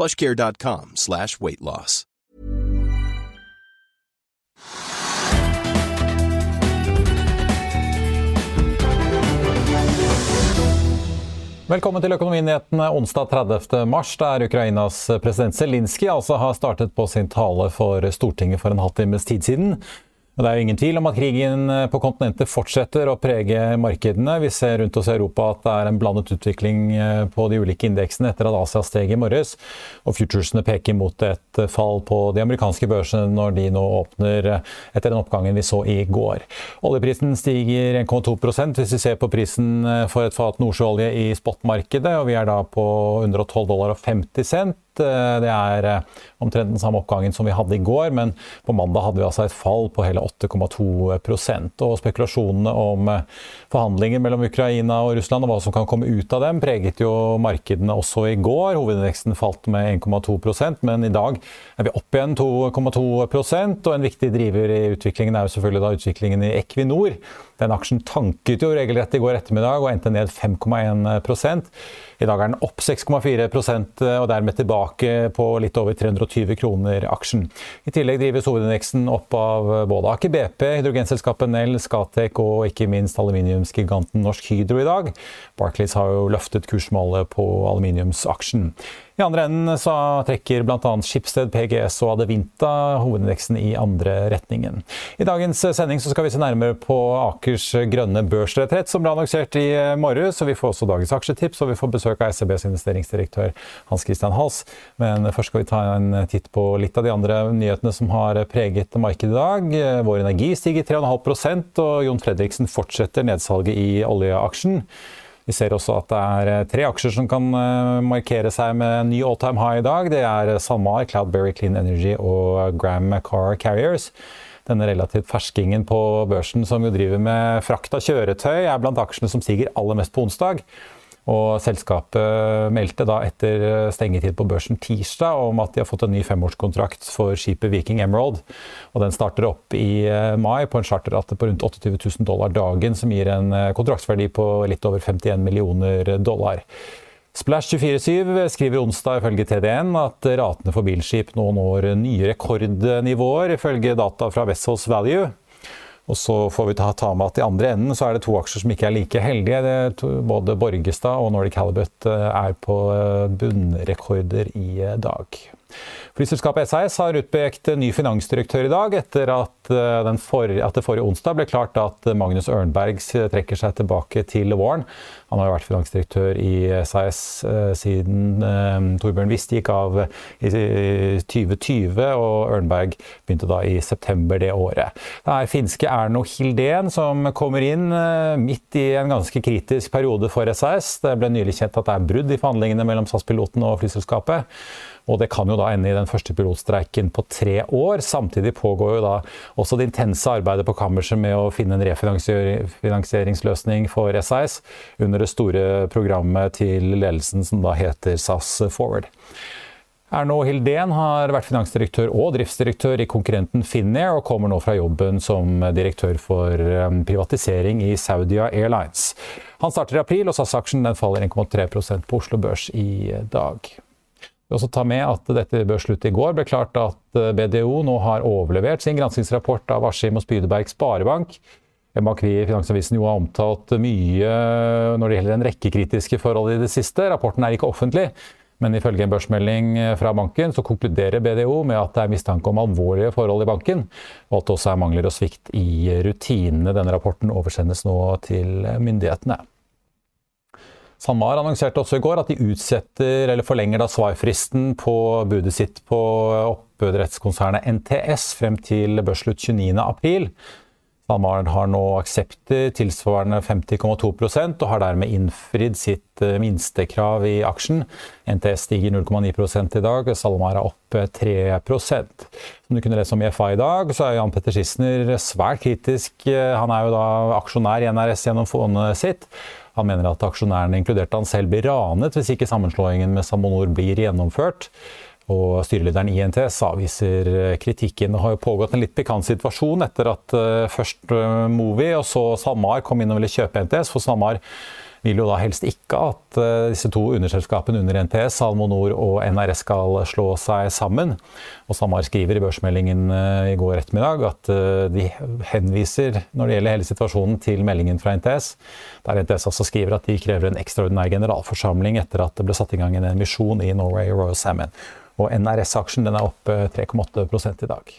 plushcare.com slash weight loss. Velkommen til Økonominyhetene onsdag 30. mars, der Ukrainas president Zelinskyj altså har startet på sin tale for Stortinget for en halvtimes tid siden. Det er jo ingen tvil om at krigen eh, på kontinentet fortsetter å prege markedene. Vi ser rundt oss i Europa at det er en blandet utvikling eh, på de ulike indeksene etter at Asia steg i morges. Og futuresene peker mot et fall på de amerikanske børsene når de nå åpner eh, etter den oppgangen vi så i går. Oljeprisen stiger 1,2% hvis vi ser på prisen for et fat nordsjøolje i spotmarkedet, og vi er da på 112 dollar og 50 cent. Det er omtrent den samme oppgangen som vi hadde i går, men på mandag hadde vi altså et fall på hele 8,2% Og spekulasjonene om forhandlinger mellom Ukraina og Russland og hva som kan komme ut av dem, preget jo markedene også i går. Hovedindeksen falt med 1,2% men i dag er vi opp igjen 2,2% og en viktig driver i utviklingen er jo selvfølgelig da utviklingen i Equinor. Den aksjen tanket jo regelrett i går ettermiddag og endte ned 5,1 I dag er den opp 6,4% og dermed tilbake på litt over 320 kroner aksjen. I tillegg drives hovedindeksen opp av både Aker BP, hydrogenselskapet Nell, Scatec og ikke minst aluminiumsgiganten Norsk Hydro i dag. Barclays har jo løftet kursmålet på aluminiumsaksjen. I andre enden så trekker bl.a. Skipsted, PGS og Adevinta hovedindeksen i andre retningen. I dagens sending så skal vi se nærmere på Akers grønne børsretrett som ble annonsert i morges. og Vi får også dagens aksjetips, og vi får besøk av SEBs investeringsdirektør Hans Christian Hals. Men først skal vi ta en titt på litt av de andre nyhetene som har preget markedet i dag. Vår Energi stiger 3,5% og Jon Fredriksen fortsetter nedsalget i oljeaksjen. Vi ser også at det er eh, tre aksjer som kan eh, markere seg med ny all time high i dag. Det er SalMar, Cloudberry Clean Energy og Gram Car Carriers. Denne relativt ferskingen på børsen som jo driver med frakt av kjøretøy, er blant aksjene som stiger aller mest på onsdag. Og selskapet meldte da etter stengetid på børsen tirsdag om at de har fått en ny femårskontrakt for skipet Viking Emerald. Og den starter opp i eh, mai på en charterrate på rundt 28 000 dollar dagen, som gir en eh, kontraktsverdi på litt over 51 millioner dollar. Splash247 skriver onsdag ifølge TDN at ratene for bilskip nå når nye rekordnivåer, ifølge data fra Vessels Value. Og så får vi ta, ta, med at i andre enden så er det to aksjer som ikke er like heldige. To, både Borgestad og Nordic Halibut eh, er på eh, bunnrekorder i eh, dag. Flyselskapet SAS har utpekt ny finansdirektør i dag, etter at, for, at, det forrige onsdag ble klart at Magnus Ørnbergs trekker seg tilbake til våren. Han har vært finansdirektør i SAS eh, siden eh, Torbjørn Wist gikk av i 2020, og Ørnberg begynte da i september det året. Det er finske Erno Hildén som kommer inn eh, midt i en ganske kritisk periode for SAS. Det ble nylig kjent at det er brudd i forhandlingene mellom SAS-piloten og flyselskapet. Og det kan jo da ende i den første pilotstreiken på tre år. Samtidig pågår jo da også det intense arbeidet på kammerset med å finne en refinansieringsløsning for SAS under det store programmet til ledelsen som da heter SAS Forward. Erno Hildén har vært finansdirektør og driftsdirektør i konkurrenten Finnair, og kommer nå fra jobben som direktør for um, privatisering i Saudia Airlines. Han starter i april, og SAS-aksjen faller 1,3% på Oslo Børs i dag. Vi også ta med at dette bør slutte i går ble klart at uh, BDO nå har overlevert sin granskingsrapport av Askim og Spydeberg Sparebank. En bank vi i Finansavisen jo har omtalt mye når det gjelder en rekke kritiske forhold i det siste. Rapporten er ikke offentlig, Men ifølge en børsmelding fra banken så konkluderer BDO med at det er mistanke om alvorlige forhold i banken, og at det også er mangler og svikt i rutinene. Denne rapporten oversendes nå til myndighetene. SalMar annonserte også i går at de utsetter eller forlenger da svarfristen på budet sitt på oppdrettskonsernet NTS frem til børsslutt 29.4. SalMar har nå aksepter tilsvarende 50,2% og har dermed innfridd sitt eh, minstekrav i aksjen. NTS stiger 0,9 i dag, SalMar er opp 3 Som du kunne lese om i FA i dag, så er Jan Petter Schissner svært kritisk. Han er jo da aksjonær i NRS gjennom fondet sitt. Han mener at aksjonærene, inkludert han selv, blir ranet hvis ikke sammenslåingen med Samonor blir gjennomført. Og styrelederen i avviser kritikken. Det har jo pågått en litt pikant situasjon etter at uh, først uh, Movi og så SalMar kom inn og ville kjøpe NTS. For SalMar vil jo da helst ikke at uh, disse to underselskapene under NTS, Salmonor og NRS, skal slå seg sammen. Og SalMar skriver i børsmeldingen uh, i går ettermiddag at uh, de henviser når det gjelder hele situasjonen til meldingen fra NTS, der NTS altså skriver at de krever en ekstraordinær generalforsamling etter at det ble satt i gang en emisjon i Norway Royal Salmon. Og NRS-aksjen er opp 3,8 i dag.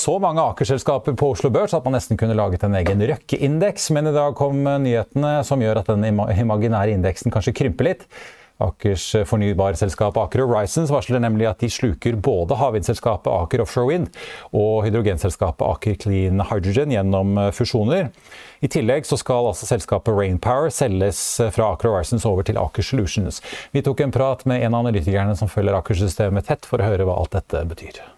så mange akerselskaper på Oslo Børs at man nesten kunne laget en egen Røkke-indeks, men i dag kom nyhetene som gjør at den imaginære indeksen kanskje krymper litt. Akers fornybarselskap Aker Horizons varsler nemlig at de sluker både havvindselskapet Aker Offshore Wind og hydrogenselskapet Aker Clean Hydrogen gjennom eh, fusjoner. I tillegg skal altså selskapet Rainpower selges fra Aker Horizons over til Aker Solutions. Vi tok en prat med en av analytikerne som følger Aker-systemet tett, for å høre hva alt dette betyr.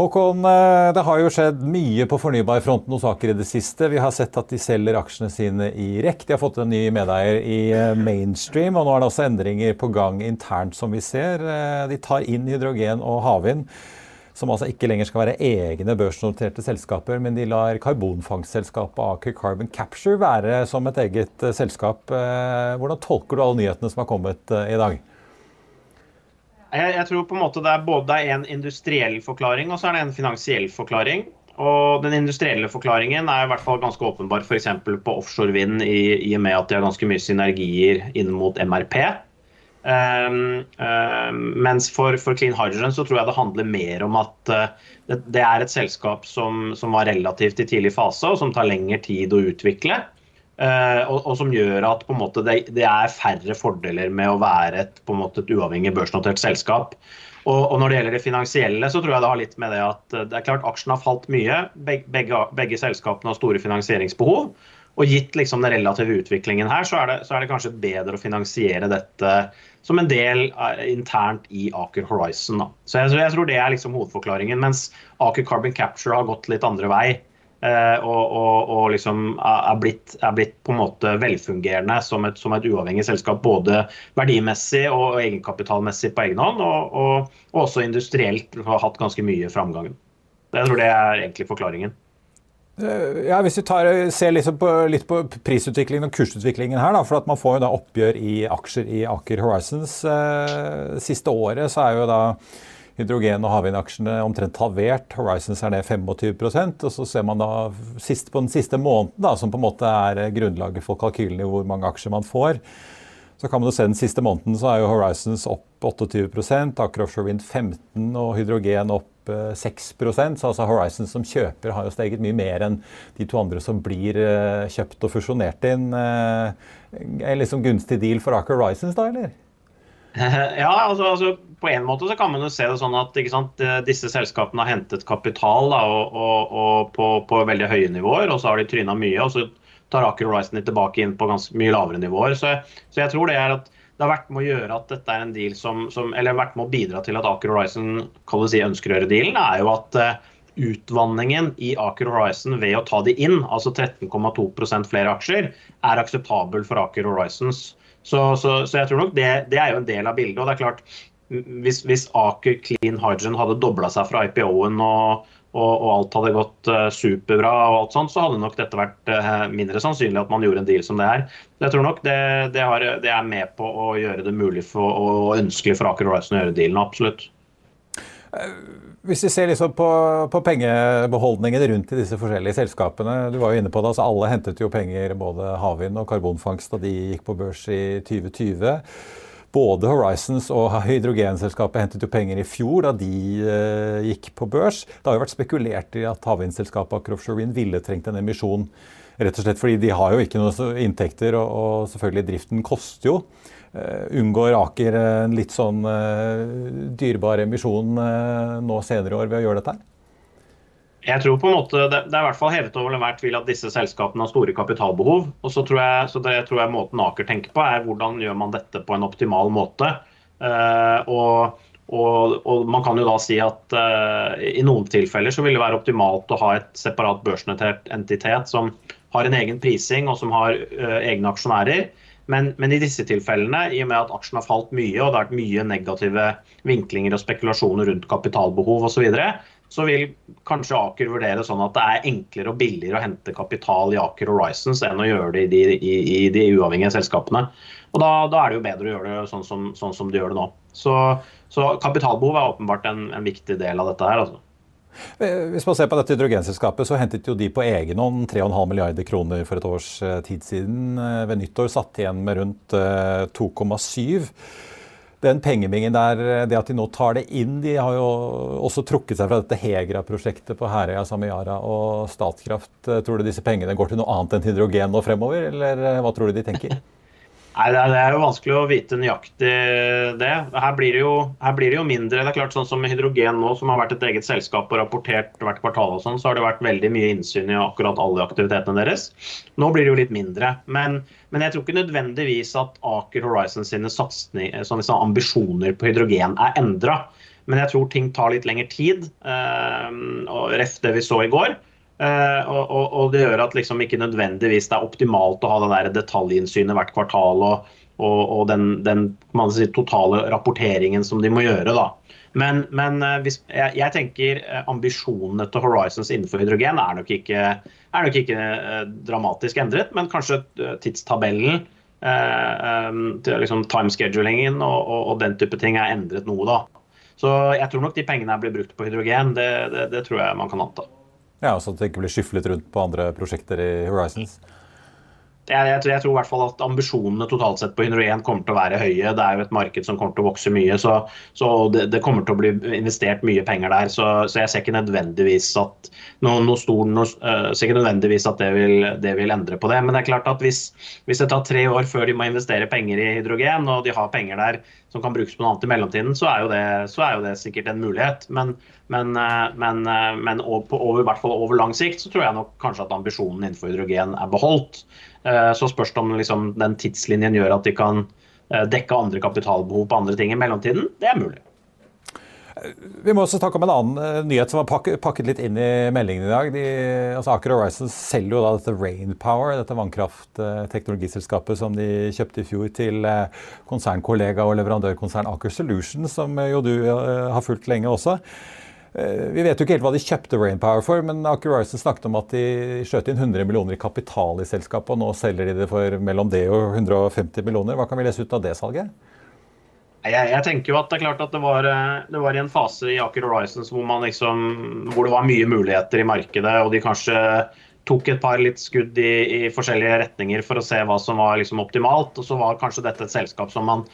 Håkon, eh, det har jo skjedd mye på fornybarfronten hos Aker i det siste. Vi har sett at de selger aksjene sine i REC. De har fått en ny medeier i eh, Mainstream, og nå er det også endringer på gang internt, som vi ser. Eh, de tar inn hydrogen og havvind, som altså ikke lenger skal være egne børsnoterte selskaper, men de lar karbonfangstselskapet Aker Carbon Capture være som et eget selskap. Hvordan tolker du alle nyhetene som har kommet i dag? Jeg, jeg, tror på en måte det er både en industriell forklaring og så er det en finansiell forklaring. Og Den industrielle forklaringen er i hvert fall ganske åpenbar f.eks. på offshore vind, i, i, og med at de har ganske mye synergier inn mot MRP. Um, ehm, um, ehm, mens for, for, Clean Hydrogen så tror jeg det handler mer om at uh, det, det, er et selskap som, som, var relativt i tidlig fase, og som tar lengre tid å utvikle. Uh, og, og, som gjør at måte, det, det, er færre fordeler med å være et, måte, et uavhengig børsnotert selskap. Og, og, når det gjelder det finansielle, så tror jeg det har litt med det at uh, det er klart aksjen har falt mye. Begge, begge, begge, selskapene har store finansieringsbehov. Og gitt liksom den relative utviklingen her, så er, det, så er, det, kanskje bedre å finansiere dette som en del uh, internt i Aker Horizon. Da. Så jeg, jeg, tror det er liksom hovedforklaringen. Mens Aker Carbon Capture har gått litt andre vei. Eh, og, og, og liksom er blitt, er blitt, på en måte velfungerende som et, som et, uavhengig selskap. Både verdimessig og egenkapitalmessig på egen hånd, og, og, også industrielt har hatt ganske mye framgang. Jeg tror det er egentlig forklaringen. Eh, ja, hvis vi tar, ser liksom på, litt på prisutviklingen og kursutviklingen her, da, for man får jo da oppgjør i aksjer i Aker Horizons. Eh, siste året så er jo da hydrogen- og havvindaksjene omtrent halvert. Horizons er ned 25% og så ser man da sist, på den siste måneden, da, som på en måte er grunnlaget for kalkylene i hvor mange aksjer man får. Så kan man jo se Den siste måneden så er jo Horizons opp 28 Aker Offshore Wind 15 og hydrogen opp 6 eh, Så altså Horizons som kjøper har jo steget mye mer enn de to andre som blir eh, kjøpt og fusjonert inn. En liksom gunstig deal for Aker Horizons da, eller? Ja, altså, altså, på en måte så kan man jo se det sånn at sant, eh, disse selskapene har hentet kapital da, og, og, og på, på, veldig høye nivåer, og så har de tryna mye. og så tar Aker Horizon tilbake inn på ganske mye lavere nivåer. Så, så, jeg tror det er at det har vært med å gjøre at dette er en deal som, som eller vært med å bidra til at Aker Horizon si, ønsker å gjøre dealen, er jo at uh, utvanningen i Aker Horizon ved å ta de inn, altså 13,2% flere aksjer, er akseptabel for Aker Horizons. Så, så, så, jeg tror nok det, det, er jo en del av bildet. og det er klart hvis, hvis Aker Clean Hydrogen hadde dobla seg fra IPO-en og, og, og alt hadde gått uh, superbra, og alt sånt, så hadde nok dette vært uh, mindre sannsynlig at man gjorde en deal som det her. Jeg tror nok det, det, har, det, er med på å gjøre det mulig for, og ønskelig for Aker Horizon å gjøre dealen, absolutt. Hvis vi ser liksom på, på pengebeholdningen rundt i disse forskjellige selskapene. Du var jo inne på det, altså Alle hentet jo penger, både havvind og karbonfangst, da de gikk på børs i 2020. Både Horizons og hydrogenselskapet hentet jo penger i fjor da de eh, gikk på børs. Det har jo vært spekulert i at havvindselskapet Aker Offshore Wind ville trengt en emisjon. Rett og slett fordi de har jo ikke noen inntekter, og, selvfølgelig driften koster jo. Uh, unngår Aker en litt sånn uh, dyrebar emisjon uh, nå senere i år ved å gjøre dette? Jeg tror på en måte, Det, er i hvert fall hevet over enhver tvil at disse selskapene har store kapitalbehov. og så tror jeg, så det tror jeg Måten Aker tenker på, er hvordan gjør man dette på en optimal måte. og, og, og Man kan jo da si at i noen tilfeller så vil det være optimalt å ha et separat børsnotert entitet som har en egen prising og som har egne aksjonærer. Men, men, i disse tilfellene, i og med at aksjen har falt mye, og det har vært mye negative vinklinger og spekulasjoner rundt kapitalbehov osv., så, videre, så vil kanskje Aker vurdere sånn at det er enklere og billigere å hente kapital i Aker Horizons enn å gjøre det i de, i, i de uavhengige selskapene. Og da, da, er det jo bedre å gjøre det sånn som, sånn som de gjør det nå. Så, så kapitalbehov er åpenbart en, en, viktig del av dette her. altså. Hvis man ser på dette hydrogenselskapet, så hentet jo de på egen hånd 3,5 milliarder kroner for et års eh, tid siden. Eh, ved nyttår satt igjen med rundt 2,7. Eh, Den pengebingen der, det at de nå tar det inn De har jo også trukket seg fra dette Hegra-prosjektet på Herøya, Samiara og Statkraft. Tror du disse pengene går til noe annet enn hydrogen nå fremover, eller hva tror du de tenker? Nei, Det er jo vanskelig å vite nøyaktig det. Her blir det, jo, her blir det jo mindre. Det er klart sånn som Hydrogen nå, som har vært et eget selskap og rapportert hvert kvartal, og sånn, så har det vært veldig mye innsyn i akkurat alle aktivitetene deres. Nå blir det jo litt mindre. Men, men jeg tror ikke nødvendigvis at Aker Horizon sine satsning, sånn, liksom, ambisjoner på hydrogen er endra. Men jeg tror ting tar litt lengre tid. Eh, og Ref det vi så i går. Eh, og, og, og, det gjør at liksom ikke nødvendigvis det er optimalt å ha det der detaljinnsynet hvert kvartal og, og den, den si, totale rapporteringen som de må gjøre. da. Men, men uh, hvis, jeg, jeg, tenker uh, ambisjonene til Horizons innenfor hydrogen er nok ikke, er nok ikke dramatisk endret, men kanskje tidstabellen eh, liksom timeschedulingen og, og, den type ting er endret noe. da. Så jeg tror nok de pengene blir brukt på hydrogen. Det, det, det tror jeg man kan anta. Ja, Så det ikke blir skyflet rundt på andre prosjekter i Horizons? Jeg, jeg, tror, jeg, tror, i hvert fall at ambisjonene totalt sett på hydrogen kommer til å være høye. Det er jo et marked som kommer til å vokse mye, så, så det, det, kommer til å bli investert mye penger der. Så, så jeg ser ikke nødvendigvis at noe, noe stor, noe, uh, ser ikke nødvendigvis at det vil, det vil, endre på det. Men det er klart at hvis, hvis det tar tre år før de må investere penger i hydrogen, og de har penger der som kan brukes på noe annet i mellomtiden, så er jo det, er jo det sikkert en mulighet. Men, men, eh, men, eh, men over, over, over lang sikt så tror jeg nok kanskje at ambisjonen innenfor hydrogen er beholdt. Eh, så spørs det om liksom, den tidslinjen gjør at de kan dekke andre kapitalbehov på andre ting i mellomtiden. Det er mulig. Vi må også snakke om en annen nyhet som var pakket, litt inn i meldingen i dag. De, altså Aker Horizon selger jo da dette Rainpower, dette vannkraftteknologiselskapet som de kjøpte i fjor til konsernkollega og leverandørkonsern Aker Solutions, som jo du har fulgt lenge også. Vi vet jo ikke helt hva de kjøpte Rainpower for, men Aker snakket om at de skjøt inn 100 millioner i kapital i selskapet, og nå selger de det for mellom det og 150 millioner. Hva kan vi lese ut av det salget? Jeg, jeg, tenker jo at Det er klart at det var, eh, det var i en fase i Aker Horizons hvor, liksom, hvor, det var mye muligheter i markedet, og de kanskje tok et par litt skudd i, i forskjellige retninger for å se hva som var liksom optimalt. Og så var kanskje dette et selskap som man,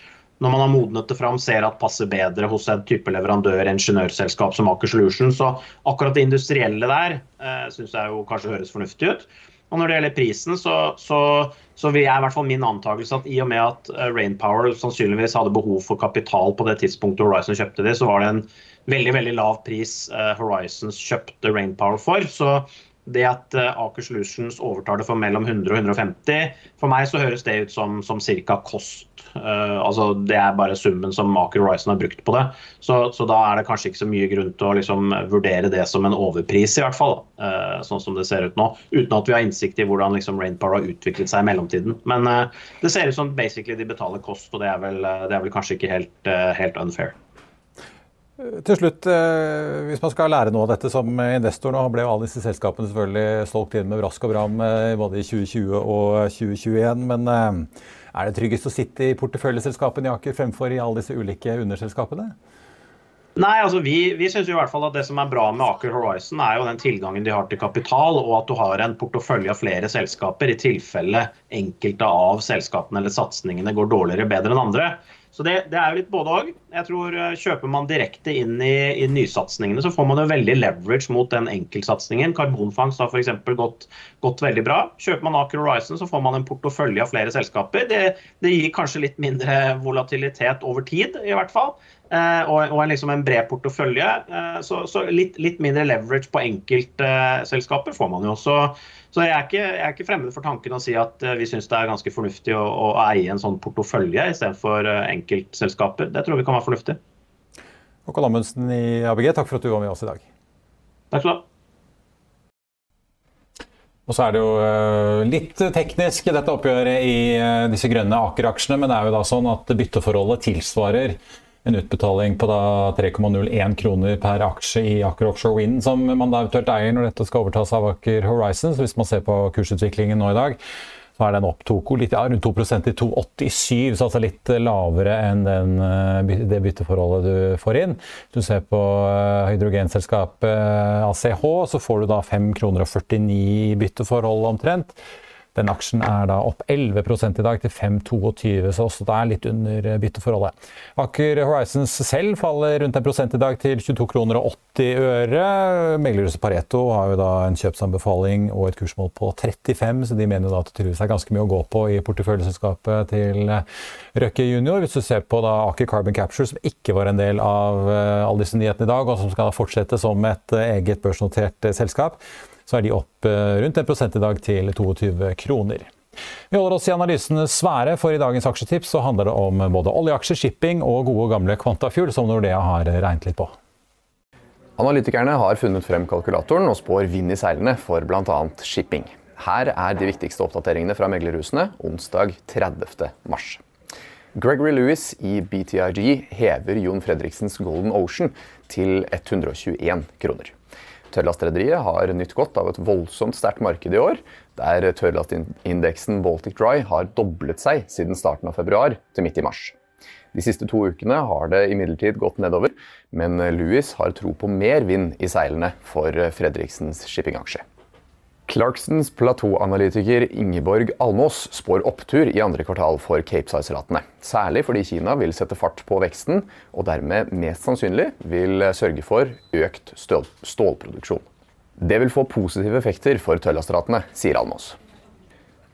når man har modnet det fram, ser at passer bedre hos en type leverandør-ingeniørselskap som Aker Solution. Så akkurat det industrielle der eh, syns jeg jo kanskje høres fornuftig ut. Og når det gjelder prisen, så, så, så vil jeg i hvert fall min antakelse at i og med at eh, Rainpower sannsynligvis hadde behov for kapital på det tidspunktet Horizon kjøpte det, så var det en veldig veldig lav pris eh, Horizons kjøpte Rainpower for. Så det at uh, Aker Solutions overtar det for mellom 100 og 150, for meg så høres det ut som, som ca. kost. Uh, altså Det er bare summen som Aker Horizon har brukt på det. Så, så, da er det kanskje ikke så mye grunn til å liksom, vurdere det som en overpris, i hvert fall. Uh, sånn som det ser ut nå. Uten at vi har innsikt i hvordan liksom, Rainpower har utviklet seg i mellomtiden. Men det ser ut som basically de betaler kost, og det er vel, det er vel kanskje ikke helt, helt unfair. Til slutt, hvis man skal lære noe av dette som investor, nå ble jo alle disse selskapene selvfølgelig solgt inn med brask og bram både i 2020 og 2021. Men er det tryggest å sitte i porteføljeselskapene i Aker fremfor i alle disse ulike underselskapene? Nei, altså Vi, vi jo i hvert fall at det som er bra med Aker Horizon, er jo den tilgangen de har til kapital, og at du har en portefølje av flere selskaper i tilfelle enkelte av selskapene eller satsingene går dårligere bedre enn andre. Så det, det, er jo litt både òg. Jeg tror eh, Kjøper man direkte inn i, i nysatsingene, så får man jo veldig leverage mot den enkeltsatsingen. Karbonfangst har f.eks. Gått, gått veldig bra. Kjøper man Aker Horizon, så får man en portefølje av flere selskaper. Det, det gir kanskje litt mindre volatilitet over tid, i hvert fall. Eh, og, og liksom en bred portefølje. Eh, så, så litt, litt, mindre leverage på enkeltselskaper får man jo. Så, så jeg, er ikke, jeg, er ikke, fremmed for tanken å si at eh, vi syns det er ganske fornuftig å, å eie en sånn portefølje istedenfor enkeltselskaper. Det tror vi kan være fornuftig. Håkon Amundsen i ABG, takk for at du var med oss i dag. Takk skal du ha. Og så er det jo litt teknisk dette oppgjøret i disse grønne Aker-aksjene, men det er jo da sånn at bytteforholdet tilsvarer en utbetaling på 3,01 kroner per aksje i Aker Offshore Wind, som man da eventuelt eier når dette skal overtas av Aker Horizons. Hvis man ser på kursutviklingen nå i dag, så er den opp toko, litt, ja, rundt 2% i 2,87, så altså litt lavere enn den, eh, det bytteforholdet du får inn. Hvis du ser på eh, hydrogenselskapet ACH, så får du da 5,49 kroner i bytteforhold omtrent. Den aksjen er da opp 11 i dag, til 5,22, så også det er litt under eh, bytteforholdet. Aker Horizons selv faller rundt en prosent i dag, til 22 kroner og 80 øre. Meglerhuset Pareto har jo da en kjøpsanbefaling og et kursmål på 35, så de mener da at det trues er ganske mye å gå på i porteføljeselskapet til eh, Røkke junior. Hvis du ser på da Aker Carbon Capture, som ikke var en del av eh, alle disse nyhetene i dag, og som skal fortsette som et eget børsnotert selskap, så er de opp rundt rundt 1 i dag til 22 kroner. Vi holder oss i analysenes sfære, for i dagens aksjetips så handler det om både oljeaksjer, shipping og gode gamle Quantafuel, som Nordea har regnet litt på. Analytikerne har funnet frem kalkulatoren og spår vind i seilene for bl.a. shipping. Her er de viktigste oppdateringene fra meglerhusene onsdag 30. mars. Gregory Lewis i BTIG hever Jon Fredriksens Golden Ocean til 121 kroner. Tørrlastrederiet har nytt godt av et voldsomt sterkt marked i år, der tørrlastindeksen Baltic Dry har doblet seg siden starten av februar til midt i mars. De siste to ukene har det imidlertid gått nedover, men Louis har tro på mer vind i seilene for Fredriksens shippingaksje. Clarksons platåanalytiker Ingeborg Almås spår opptur i andre kvartal for Capesize-ratene. Særlig fordi Kina vil sette fart på veksten, og dermed mest sannsynlig vil sørge for økt stål stålproduksjon. Det vil få positive effekter for tøllastratene, sier Almås.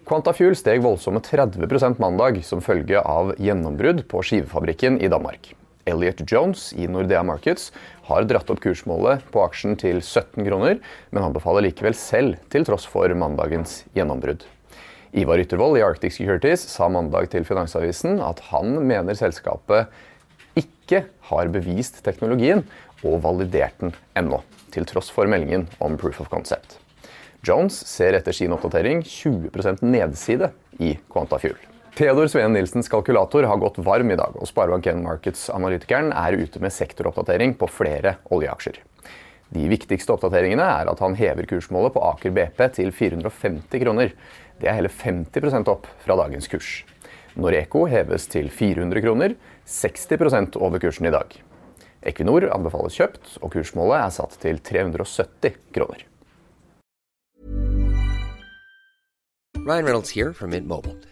Quantafuel steg voldsomme 30% mandag som følge av gjennombrudd på skivefabrikken i Danmark. Elliot Jones i Nordea Markets har dratt opp kursmålet på aksjen til 17 kroner, men han befaler likevel selv, til tross for mandagens gjennombrudd. Ivar Yttervold i Arctic Securities sa mandag til Finansavisen at han mener selskapet ikke har bevist teknologien og validert den ennå, til tross for meldingen om proof of concept. Jones ser etter sin oppdatering 20% nedside i Quantafuel. Theodor Sveen Nilsens kalkulator har gått varm i dag, og Sparebank1 Markets-analytikeren er ute med sektoroppdatering på flere oljeaksjer. De viktigste oppdateringene er at han hever kursmålet på Aker BP til 450 kroner. Det er hele 50% opp fra dagens kurs. Noreco heves til 400 kroner, 60% over kursen i dag. Equinor anbefales kjøpt, og kursmålet er satt til 370 kroner. Ryan Reynolds her fra Mint Mobile.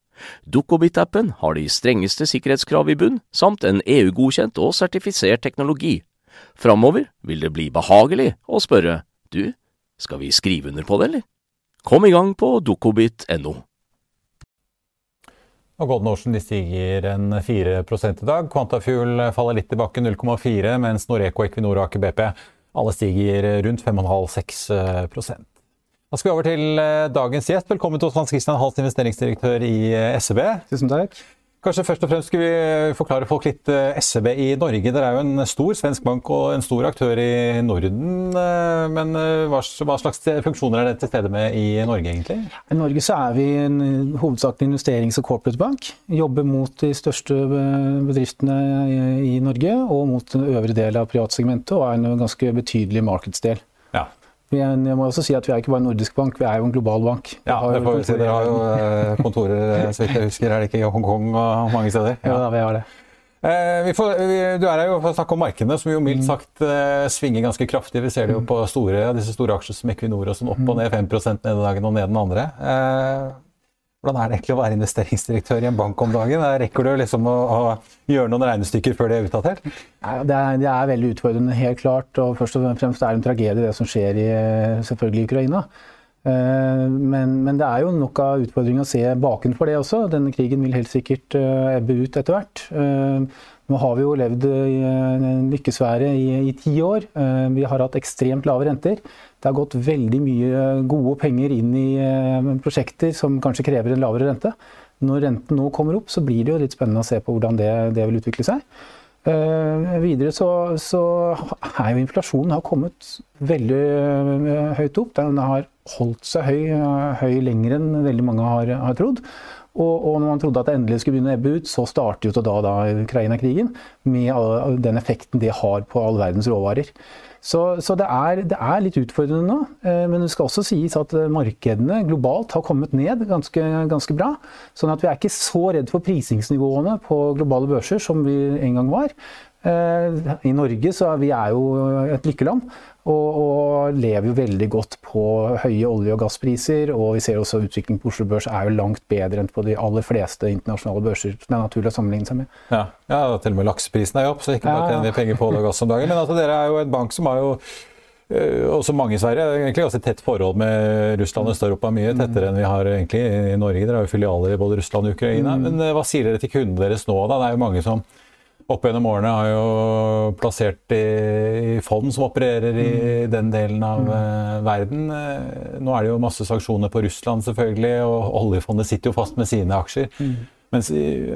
Dukkobit-appen har de strengeste sikkerhetskrav i bunn, samt en EU-godkjent og sertifisert teknologi. Framover vil det bli behagelig å spørre du, skal vi skrive under på det, eller? Kom i gang på dukkobit.no. Og Golden Ocean stiger en 4 i dag. Quantafuel faller litt tilbake, 0,4 mens Noreco, Equinor og Aker BP alle stiger rundt 5,5-6 Da skal vi over til eh, dagens gjest. Velkommen til oss, Hans Christian Hals, investeringsdirektør i eh, SEB. Tusen takk. Kanskje først og fremst skulle vi forklare folk litt eh, SEB i Norge. Dere er jo en stor svensk bank og en stor aktør i Norden. Eh, men eh, hva slags funksjoner er det til stede med i Norge, egentlig? I Norge så er vi en hovedsakelig investerings- og corporate bank. Jobber mot de største bedriftene i Norge og mot den øvre del av privatsegmentet, og er en ganske betydelig markedsdel. Jeg må også si at Vi er ikke bare en nordisk bank, vi er jo en global bank. Ja, det får vi si. Dere har jo eh, kontorer eh, så vidt jeg husker, er det ikke i Hongkong og mange steder? Ja, ja vi har det. Eh, får, vi, du er her jo for å snakke om markedene, som jo mildt mm. sagt eh, svinger ganske kraftig. Vi ser det jo på store, disse store aksjer som Equinor og sånn, opp og ned 5% ene dagen og ned den andre. Eh, hvordan er det egentlig å være investeringsdirektør i en bank om dagen? Rekker du liksom å, å gjøre noen regnestykker før de er utdatert? Ja, det, er, det, er, veldig utfordrende, helt klart. Og først og fremst er det en tragedie det som skjer i selvfølgelig Ukraina. Eh, men, men, det er jo nok av utfordringer å se bakenfor det også. Denne krigen vil helt sikkert eh, ebbe ut etter hvert. Eh, nå har vi jo levd i en lykkesfære i, i ti år. Vi har hatt ekstremt lave renter. Det har gått veldig mye gode penger inn i eh, prosjekter som kanskje krever en lavere rente. Når renten nå kommer opp, så blir det jo litt spennende å se på hvordan det, det vil utvikle seg. Videre så, så er jo inflasjonen har kommet veldig høyt opp. Den har holdt seg høy, høy lenger enn veldig mange har, har trodd. Og, og, når man trodde at det endelig skulle begynne å ebbe ut, så starter jo da, da Ukraina-krigen med den effekten det har på all verdens råvarer. Så, så det, er, det, er, litt utfordrende nå. Eh, men det skal også sies at eh, markedene globalt har kommet ned ganske, ganske bra. Sånn at vi er ikke så redd for prisingsnivåene på globale børser som vi en gang var. Eh, I Norge så er vi er jo et lykkeland. Og, og, lever jo veldig godt på høye olje- og gasspriser. Og vi ser også utviklingen på Oslo Børs er jo langt bedre enn på de aller fleste internasjonale børser det er naturlig å sammenligne seg med. Ja, ja til og med lakseprisen er jo opp, så ikke bare tjener vi penger på olje og gass om dagen. Men altså, dere er jo en bank som har jo øh, også mange i Sverige egentlig ganske tett forhold med Russland og Øst-Europa. Mye tettere enn vi har egentlig i Norge. Dere har jo filialer i både Russland og Ukraina. Mm. Men øh, hva sier dere til kundene deres nå? da? Det er jo mange som opp gjennom årene har jo plassert i, fond som opererer i mm. den delen av uh, verden. Uh, nå er det jo masse sanksjoner på Russland, selvfølgelig, og oljefondet sitter jo fast med sine aksjer. Mens jeg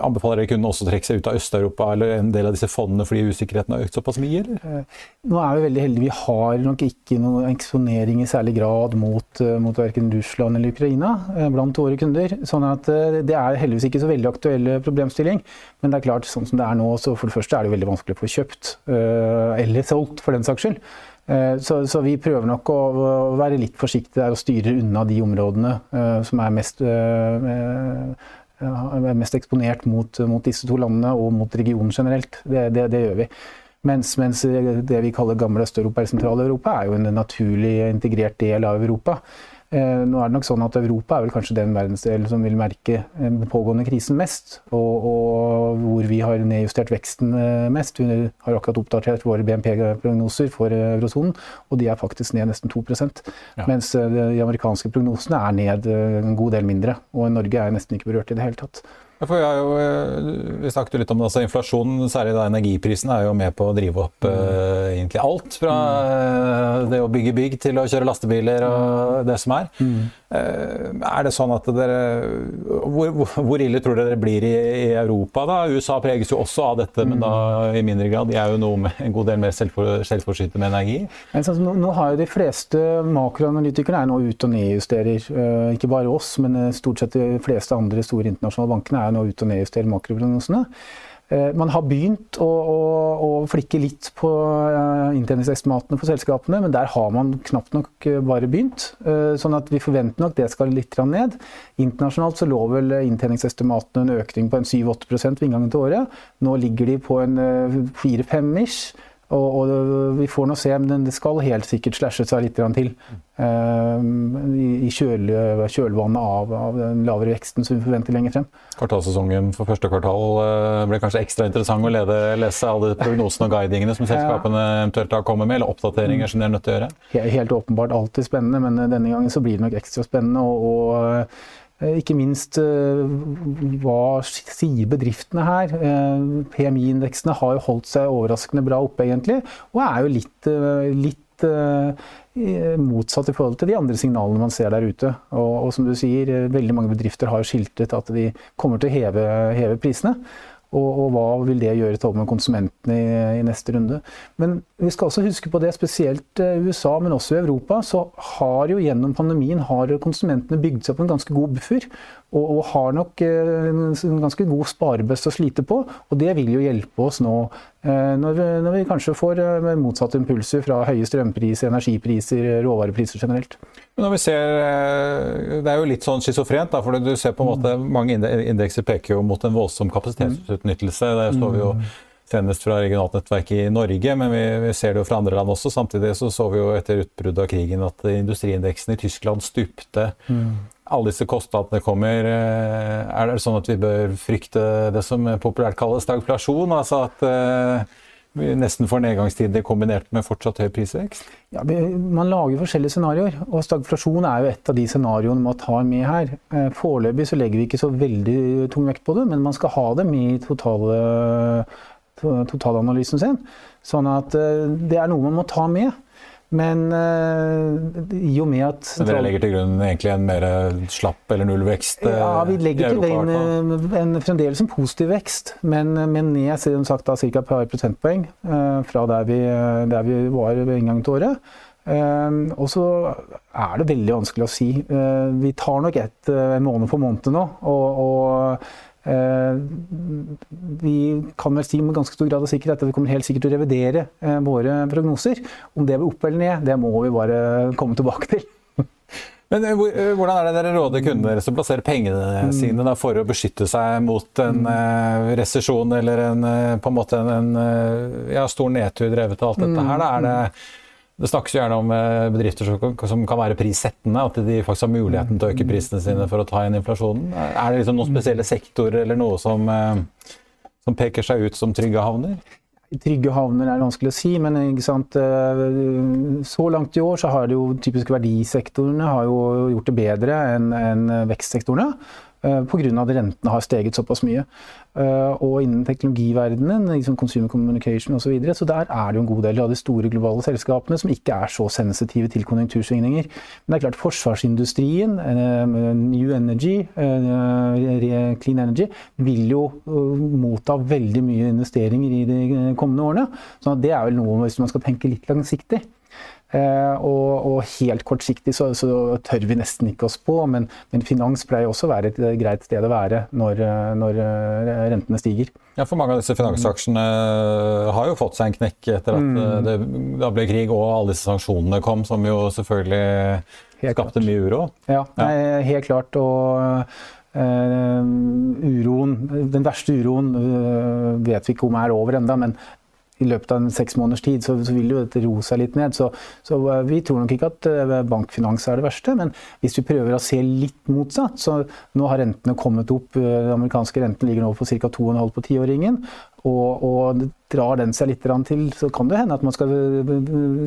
anbefaler dere kunden også trekke seg ut av Øst-Europa eller en del av disse fondene fordi usikkerheten har økt såpass mye? eller? Nå er vi veldig heldige. Vi har nok ikke noen eksponering i særlig grad mot, mot verken Russland eller Ukraina blant våre kunder. sånn at det er heldigvis ikke så veldig aktuell problemstilling. Men det er klart, sånn som det er nå, så for det første er det veldig vanskelig å få kjøpt. Eller solgt, for den saks skyld. Eh, så, så, vi prøver nok å, være litt forsiktige der og styre unna de områdene uh, som er mest, uh, mest eksponert mot, mot, disse to landene og mot regionen generelt. Det, det, det gjør vi. Mens, mens, det vi kaller gamle Øst-Europa eller Sentral-Europa er jo en naturlig integrert del av Europa. Eh, nå er det nok sånn at Europa er vel kanskje den verdensdelen som vil merke den pågående krisen mest, og, og, hvor vi har nedjustert veksten eh, mest. Vi har akkurat oppdatert våre BNP-prognoser for eurosonen, og de er faktisk ned nesten 2 ja. Mens eh, de amerikanske prognosene er ned en god del mindre. Og Norge er nesten ikke berørt i det hele tatt. Vi, jo, eh, vi snakket jo litt om det, altså Inflasjonen, særlig da energiprisen, er jo med på å drive opp mm. uh, egentlig alt. Fra uh, det å bygge bygg til å kjøre lastebiler og det som er. Mm. Uh, er det sånn at dere hvor, hvor, ille tror dere det blir i, i, Europa, da? USA preges jo også av dette, mm. men da i mindre grad. De er jo med, en god del mer selvfor, selvforsynte med energi. Sånn, nå, nå, har jo de fleste makroanalytikere er nå ute og nedjusterer. ikke bare oss, men stort sett de fleste andre store internasjonale bankene er er nå ute og nedjustere makroprognosene. Eh, man har begynt å, å, å, flikke litt på eh, inntjeningsestimatene for selskapene, men der har man knapt nok eh, bare begynt. Sånn at vi forventer nok det skal litt ned. Internasjonalt så lå vel inntjeningsestimatene en økning på en 7-8 ved inngangen til året. Nå ligger de på en 4-5-ish. Og, og, vi får nå se, men det skal helt sikkert slashe seg litt til uh, i, kjøl, kjølvannet av, av, den lavere veksten som vi forventer lenger frem. Kvartalsesongen for første kvartal uh, ble kanskje ekstra interessant å lede, lese alle prognosene og guidingene som selskapene eventuelt har kommet med, eller oppdateringer som de er nødt til å gjøre? Helt åpenbart alltid spennende, men denne gangen så blir det nok ekstra spennende. og, og ikke minst eh, hva sier bedriftene her? Eh, PMI-indeksene har jo holdt seg overraskende bra oppe, egentlig, og er jo litt, litt motsatt i forhold til de andre signalene man ser der ute. Og, og som du sier, veldig mange bedrifter har skiltet at de kommer til å heve, heve prisene. Og, og, hva vil det gjøre til med konsumentene i, i, neste runde. Men vi skal også huske på det, spesielt i USA, men også i Europa, så har jo gjennom pandemien har konsumentene bygd seg opp en ganske god buffer og, og har nok eh, en ganske god sparebøsse å slite på. Og det vil jo hjelpe oss nå eh, når vi, når vi kanskje får eh, motsatte impulser fra høye strømpriser, energipriser, råvarepriser generelt. Men når vi ser, Det er jo litt sånn schizofrent, for du ser på en måte, mange indekser peker jo mot en voldsom kapasitetsutnyttelse. Der står vi jo senest fra regionalt nettverk i Norge, men vi, vi, ser det jo fra andre land også. Samtidig så, så vi jo etter utbruddet av krigen at industriindeksen i Tyskland stupte. Mm alle disse kostnadene kommer, eh, er det sånn at vi bør frykte det som populært kalles stagflasjon? Altså at eh, vi nesten får nedgangstider kombinert med fortsatt høy prisvekst? Ja, Man lager forskjellige scenarioer, og stagflasjon er jo et av de scenarioene man tar med her. Eh, foreløpig så legger vi ikke så veldig tung vekt på det, men man skal ha det med i totale, totalanalysen sin. Sånn at det er noe man må ta med. Men uh, i og med at Men Dere legger til grunn egentlig en mer slapp eller nullvekst? Uh, ja, vi legger til grunn en, fremdeles en positiv vekst, men, men ned som sagt, da, ca. et par prosentpoeng uh, fra der vi, der vi, var ved inngangen til året. og så er det veldig vanskelig å si. vi tar nok ett en måned for måned nå. og, og Eh, vi kan vel si med ganske stor grad av sikkerhet at vi kommer helt sikkert til å revidere eh, våre prognoser. Om det blir opp eller ned, det må vi bare komme tilbake til. Men eh, Hvordan er det dere råder kundene som plasserer plassere pengene mm. sine da, for å beskytte seg mot en uh, resesjon eller en, på en måte en, en ja, stor nedtur drevet av alt dette her? Da? Er det det snakkes jo gjerne om eh, bedrifter som kan være prissettende, at de faktisk har muligheten til å øke prisene sine for å ta igjen inflasjonen. Er det liksom noen spesielle sektorer eller noe som, eh, som peker seg ut som trygge havner? Trygge havner er vanskelig å si, men eh, så langt i år så har det jo typisk verdisektorene har jo gjort det bedre enn vekstsektorene. Eh, Pga. at rentene har steget såpass mye. Eh, og innen teknologiverdenen, liksom consumer communication osv., så, videre, så der er det jo en god del av de store globale selskapene som ikke er så sensitive til konjunktursvingninger. Men det er klart forsvarsindustrien, eh, New Energy, Clean Energy, vil jo motta veldig mye investeringer i de kommende årene. Så det er vel noe hvis man skal tenke litt langsiktig. Eh, og, og, helt kortsiktig så, så, tør vi nesten ikke oss på, men, men, finans pleier også å være et greit sted å være når, når eh, rentene stiger. Ja, for Mange av disse finansaksjene har jo fått seg en knekk etter at mm. det, det ble krig og alle disse sanksjonene kom, som jo selvfølgelig helt skapte klart. mye uro. Ja, ja. helt klart. og Uh, uroen, den verste uroen uh, vet vi ikke om er over enda, men i løpet av en seks måneders tid, så, så, vil jo dette roe seg litt ned. Så, så, eh, vi tror nok ikke at uh, bankfinans er det verste. Men hvis vi prøver å se litt motsatt, så nå har rentene kommet opp. Uh, den amerikanske renten ligger nå på ca. 2,5 på tiåringen. Og, og drar den seg litt til, så kan det hende at man skal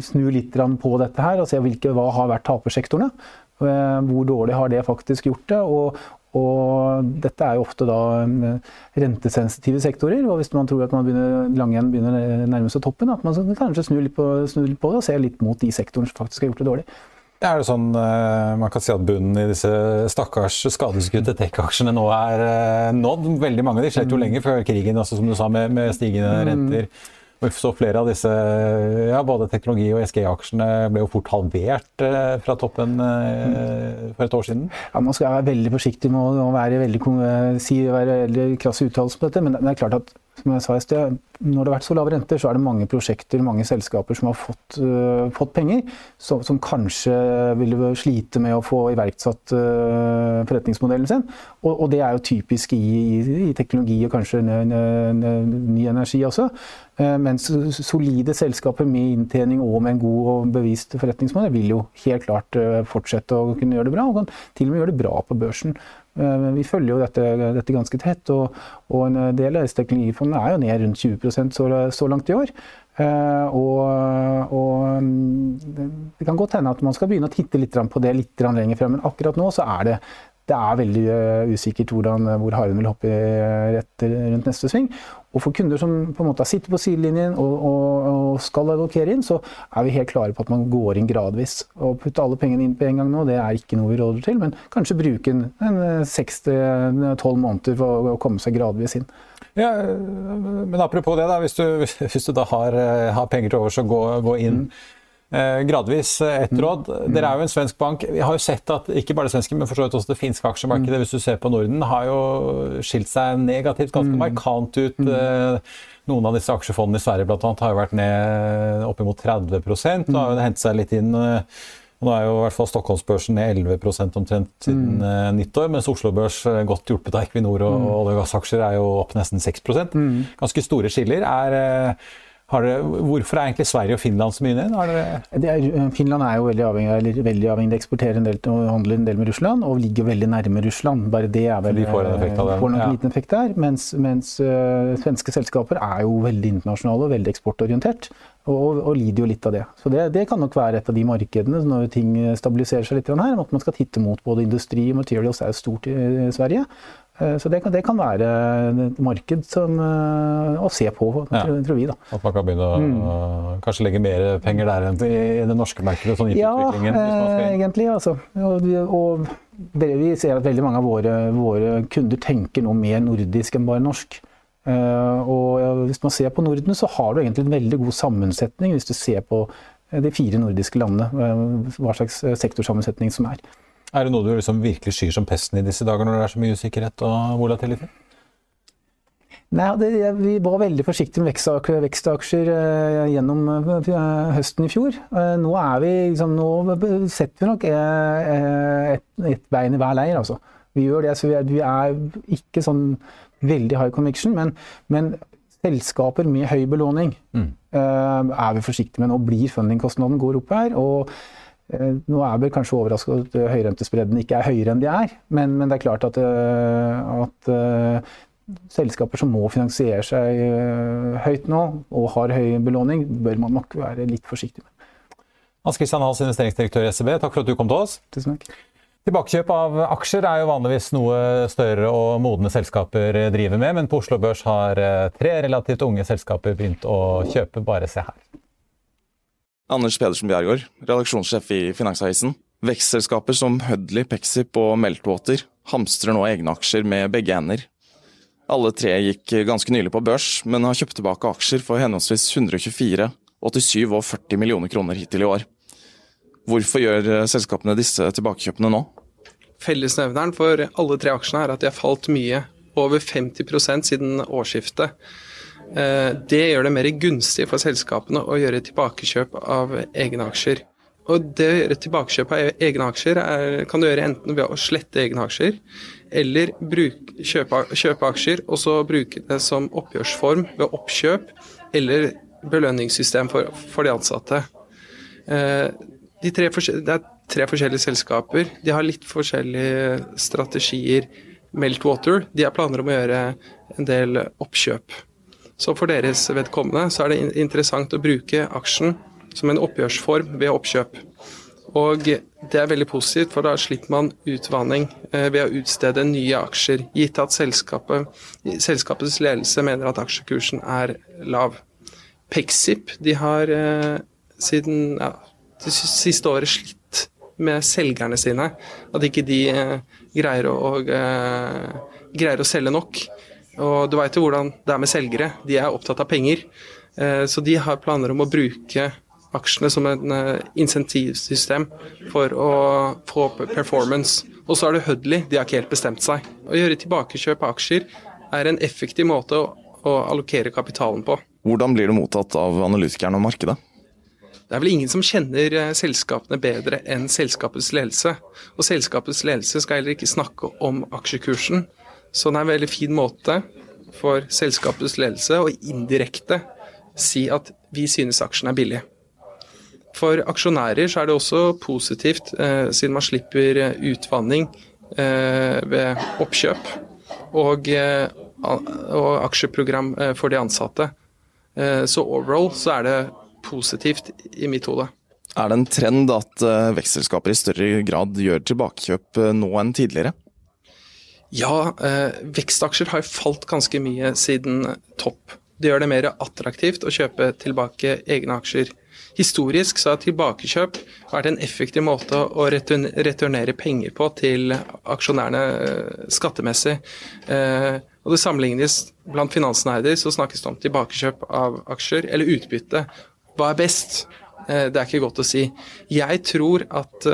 snu litt på dette her og se hvilke, hva har vært tapersektorene. Hvor dårlig har det faktisk gjort det? Og, Og dette er jo ofte da rentesensitive sektorer. Og hvis man tror at man begynner, lang igjen begynner å nærme seg toppen, at man kanskje snur litt, på, snur litt på det og ser litt mot de sektorene som faktisk har gjort det dårlig. Er det sånn eh, man kan si at bunnen i disse stakkars skadeskutte tech-aksjene nå er eh, nådd? Veldig mange av de skjedde jo lenger lenge før krigen, altså, som du sa, med, med stigende mm. renter. Så flere av disse, ja, både teknologi- og SG-aksjene ble jo fort halvert eh, fra toppen eh, for et år siden. Ja, Man skal være veldig forsiktig med å være veldig, si, være veldig krass i uttalelsen på dette, men det er klart at som jeg sa i sted, når det har vært så lave renter, så er det mange prosjekter, mange selskaper som har fått, uh, fått penger, som, som, kanskje ville slite med å få iverksatt uh, forretningsmodellen sin. Og, og, det er jo typisk i, i, i teknologi og kanskje ny energi også. Uh, mens solide selskaper med inntjening og med en god og bevist forretningsmodell vil jo helt klart fortsette å kunne gjøre det bra, og kan til og med gjøre det bra på børsen. Eh, vi følger jo dette, dette ganske tett, og, og, en del av disse teknologifondene er jo ned rundt 20 så, så langt i år. Uh, og, og, mm, det kan godt hende at man skal begynne å titte litt på det litt lenger frem, men akkurat nå så er det, det er veldig uh, usikkert hvordan, hvor haren vil hoppe rett rundt neste sving. Og for kunder som på en måte sitter på sidelinjen og, og, og, skal allokere inn, så er vi helt klare på at man går inn gradvis. Å putte alle pengene inn på en gang nå, det er ikke noe vi råder til, men kanskje bruke en seks til tolv måneder for å komme seg gradvis inn. Ja, men apropos det, da, hvis du, hvis du da har, har, penger til overs og gå, gå inn. Mm. Eh, gradvis Ett et mm. råd. Dere er jo en svensk bank. Vi har jo sett at ikke bare det svenske, men for så vidt også det finske aksjemarkedet, mm. hvis du ser på Norden, har jo skilt seg negativt ganske mm. markant ut. Eh, noen av disse aksjefondene i Sverige annet, har jo vært ned oppimot 30 og har jo hentet seg litt inn. Nå er jo i hvert fall Stockholmsbørsen ned 11 omtrent siden mm. nyttår, mens Oslo Børs, godt hjulpet av Equinor og olje- og gassaksjer, er jo opp nesten 6 mm. Ganske store skiller. Er, det, hvorfor er egentlig Sverige og Finland så mye ned? Er, Finland er jo veldig avhengig, eller, veldig avhengig de eksporterer en del og handler en del med Russland, og ligger veldig nærme Russland. Bare det er vel, de får en effekt av det. Får nok ja. liten effekt der. Mens, mens uh, svenske selskaper er jo veldig internasjonale og veldig eksportorientert. Og, og, lider jo litt av det. Så det, det, kan nok være et av de markedene når ting stabiliserer seg litt her, at man skal titte mot både industri og materials er jo stort i Sverige. Eh, så det kan, det kan, være et marked som, eh, å se på, ja. tror vi. da. At man kan begynne å mm. kanskje legge mer penger der enn i det norske markedet? sånn Ja, eh, egentlig. altså. Og, og, vi ser at veldig mange av våre, våre, kunder tenker noe mer nordisk enn bare norsk. og Hvis man ser på Norden, så har du egentlig en veldig god sammensetning hvis du ser på de fire nordiske landene, hva slags sektorsammensetning som er. Er det noe du liksom virkelig skyr som pesten i disse dager, når det er så mye usikkerhet og volatilitet? Nei, det, Vi var veldig forsiktige med vekstaksjer eh, gjennom eh, høsten i fjor. Eh, nå, vi, liksom, nå setter vi nok et, et, bein i hver leir. Altså. Vi gjør det, så vi er, vi er ikke sånn veldig high conviction, men, men selskaper med høy belåning mm. er vi forsiktige med. Nå blir fundingkostnaden går opp her. og nå er vi kanskje overrasket at eh, høyrentespreddene ikke er høyere enn de er, men, men det er klart at, eh, at, selskaper som må finansiere seg høyt nå, og har høy belåning, bør man nok være litt forsiktig med. Hans Christian Hals, investeringsdirektør i SEB, takk for at du kom til oss. Tusen takk. Tilbakekjøp av aksjer er jo vanligvis noe større og modne selskaper driver med, men på Oslo Børs har tre relativt unge selskaper begynt å kjøpe. Bare se her. Anders Pedersen Bjergård, redaksjonssjef i Finansavisen. Vekstselskaper som Hudley, Pexip og Meltwater hamstrer nå egne aksjer med begge hender. Alle tre gikk ganske nylig på børs, men har kjøpt tilbake aksjer for henholdsvis 124, 87 og 40 millioner kroner hittil i år. Hvorfor gjør selskapene disse tilbakekjøpene nå? Fellesnevneren for alle tre aksjene er at de har falt mye, over 50% siden årsskiftet. Eh, det gjør det mer gunstig for selskapene å gjøre tilbakekjøp av egne aksjer. Og det å gjøre tilbakekjøp av egne aksjer er, kan du gjøre enten ved å slette egne aksjer, eller bruk, kjøpe, kjøpe, aksjer og så bruke det som oppgjørsform ved oppkjøp eller belønningssystem for, for de ansatte. Eh, de tre det er tre forskjellige selskaper. De har litt forskjellige strategier. Meltwater de har planer om å gjøre en del oppkjøp. Så for deres vedkommende så er det interessant å bruke aksjen som en oppgjørsform ved oppkjøp. Og det er veldig positivt, for da slipper man utvanning eh, ved å utstede nye aksjer, gitt at selskapet, selskapets ledelse mener at aksjekursen er lav. Pexip de har eh, siden ja, det siste året slitt med selgerne sine. At ikke de eh, greier, å, greier å selge nok. Og du veit jo hvordan det er med selgere. De er opptatt av penger. Så de har planer om å bruke aksjene som en uh, insentivsystem for å få performance. Og så er det Hudley, de har ikke helt bestemt seg. Å gjøre tilbakekjøp av aksjer er en effektiv måte å, allokere kapitalen på. Hvordan blir det mottatt av analytikerne og markedet? Det er vel ingen som kjenner uh, selskapene bedre enn selskapets ledelse. Og selskapets ledelse skal heller ikke snakke om aksjekursen. Så det er en veldig fin måte for selskapets ledelse å indirekte si at vi synes aksjen er billig. For aksjonærer så er det også positivt, eh, siden man slipper eh, utvanning eh, ved oppkjøp og, eh, og, aksjeprogram eh, for de ansatte. Eh, så overall så er det positivt i mitt hode. Er det en trend at vekstselskaper i større grad gjør tilbakekjøp nå enn tidligere? Ja, vekstaksjer har falt ganske mye siden topp. Det gjør det mer attraktivt å kjøpe tilbake egne aksjer Historisk så har tilbakekjøp vært en effektiv måte å returnere penger på til aksjonærene eh, skattemessig. Eh, og det sammenlignes blant finansnerder, så snakkes det om tilbakekjøp av aksjer, eller utbytte. Hva er best? Eh, det er ikke godt å si. Jeg tror at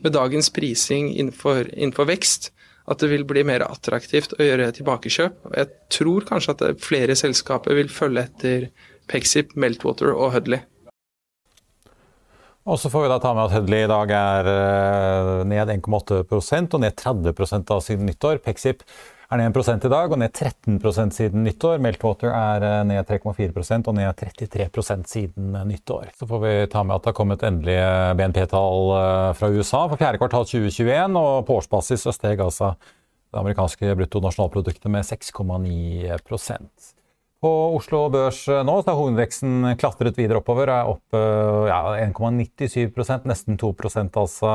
med dagens prising innenfor, innenfor vekst, at det vil bli mer attraktivt å gjøre tilbakekjøp. Jeg tror kanskje at flere selskaper vil følge etter Pexip, Meltwater og Hudley. Og så får vi da ta med at Hudley i dag er eh, ned 1,8% og ned 30% da siden nyttår. Pexip er ned 1 i dag og ned 13% siden nyttår. Meltwater er eh, ned 3,4% og ned 33% siden nyttår. Så får vi ta med at det har kommet endelige BNP-tall eh, fra USA for fjerde kvartal 2021, og på årsbasis så steg altså det amerikanske bruttonasjonalproduktet med 6,9% på Oslo Børs eh, nå så har hovedveksten klatret videre oppover. Er opp eh, ja, 1,97% nesten 2% altså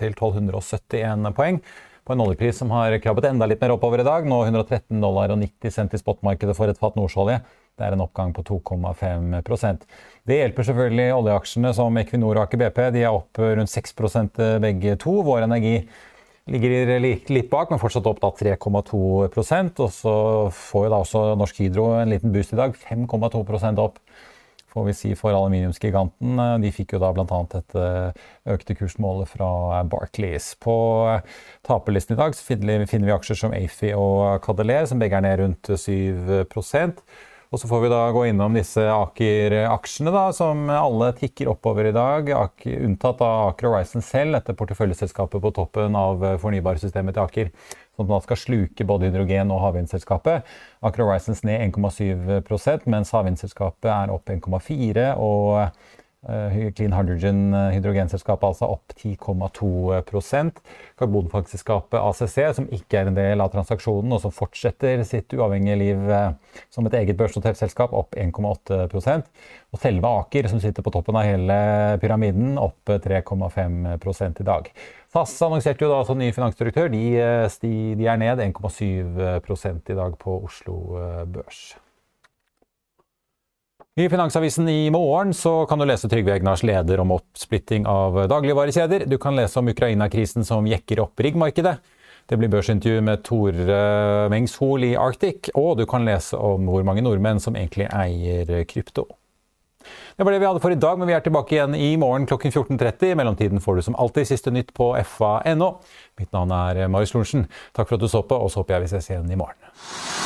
til 1271 poeng. På en oljepris som har krabbet enda litt mer oppover i dag. Nå 113 dollar og 90 cent i spotmarkedet for et fat nordsjøolje. Det er en oppgang på 2,5% Det hjelper selvfølgelig oljeaksjene som Equinor og Aker BP. De er opp rundt 6 eh, begge to. Vår Energi Ligger litt bak, men fortsatt opp 3,2% Og så får jo da også Norsk Hydro en liten boost i dag. 5,2% opp får vi si for aluminiumsgiganten. De fikk jo da bl.a. et eh, økte kursmålet fra Barclays. På eh, taperlisten i dag finner vi aksjer som Afi og Cadeler, som begge er ned rundt 7 og så får vi da gå innom disse Aker-aksjene, da, som alle tikker oppover i dag. Aker, unntatt av Aker Horizon selv, dette porteføljeselskapet på toppen av fornybarsystemet til Aker. Som da skal sluke både hydrogen- og havvindselskapet. Aker Horizons ned 1,7% mens havvindselskapet er opp 1,4 og Eh, Clean Hydrogen eh, hydrogenselskapet altså opp 10,2% Karbonfangstselskapet ACC, som ikke er en del av transaksjonen, og som fortsetter sitt uavhengige liv eh, som et eget børsnotert selskap, opp 1,8% Og selve Aker, som sitter på toppen av hele pyramiden, opp 3,5 i dag. SAS annonserte jo da som ny finansdirektør. De, de er ned 1,7 i dag på Oslo Børs. I Finansavisen i morgen så kan du lese Trygve Egnars leder om oppsplitting av dagligvarekjeder. Du kan lese om Ukraina-krisen som jekker opp riggmarkedet. Det blir børsintervju med Tore Mengshol i Arctic, og du kan lese om hvor mange nordmenn som egentlig eier krypto. Det var det vi hadde for i dag, men vi er tilbake igjen i morgen klokken 14.30. I mellomtiden får du som alltid siste nytt på fa.no. Mitt navn er Marius Lorentzen. Takk for at du så på, og så håper jeg vi ses igjen i morgen.